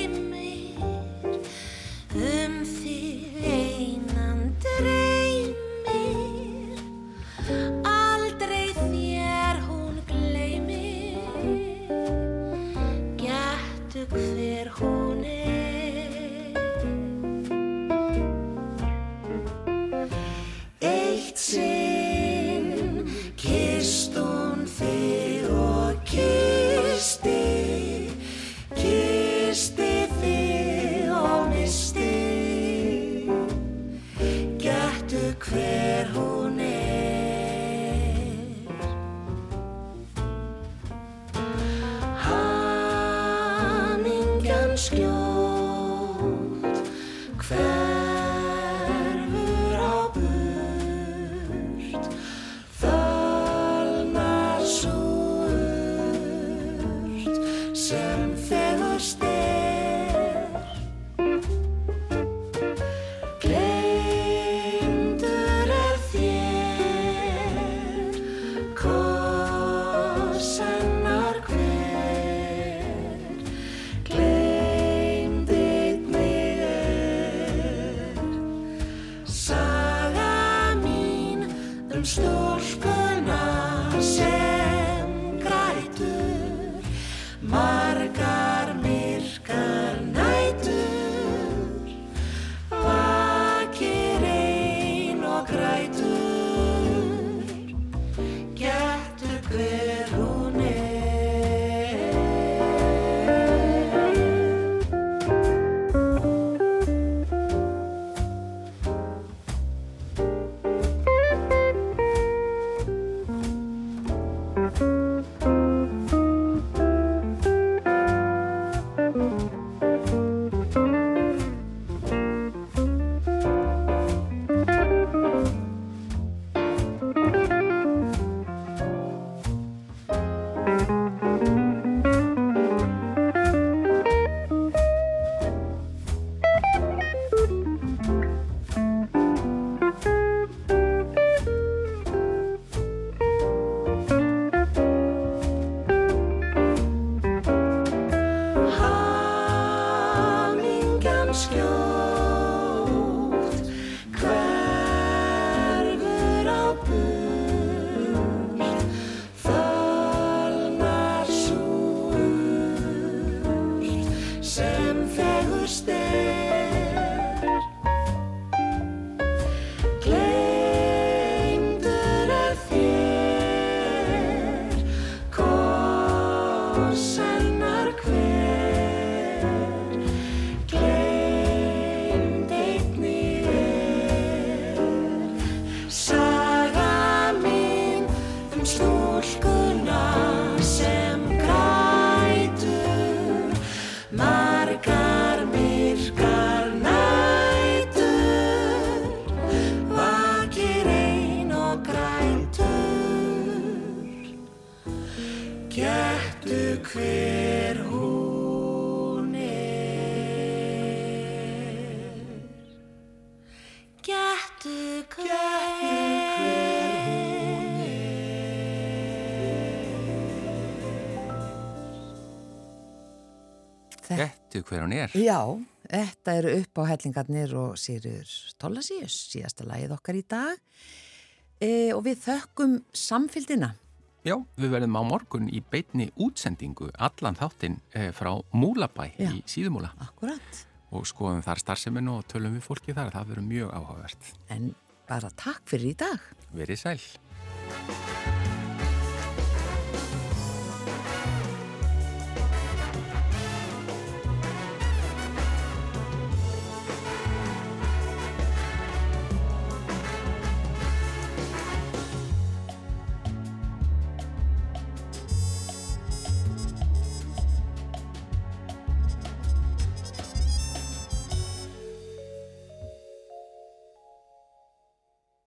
say hver hún er. Já, þetta eru upp á hellingarnir og Sýrur Tólasíus, síðasta lagið okkar í dag. E, og við þökkum samfélgina. Já, við verðum á morgun í beitni útsendingu allan þáttinn e, frá Múlabæ Já. í Síðumúla. Akkurat. Og skoðum þar starfseminu og tölum við fólki þar. Það verður mjög áhugavert. En bara takk fyrir í dag. Verið sæl.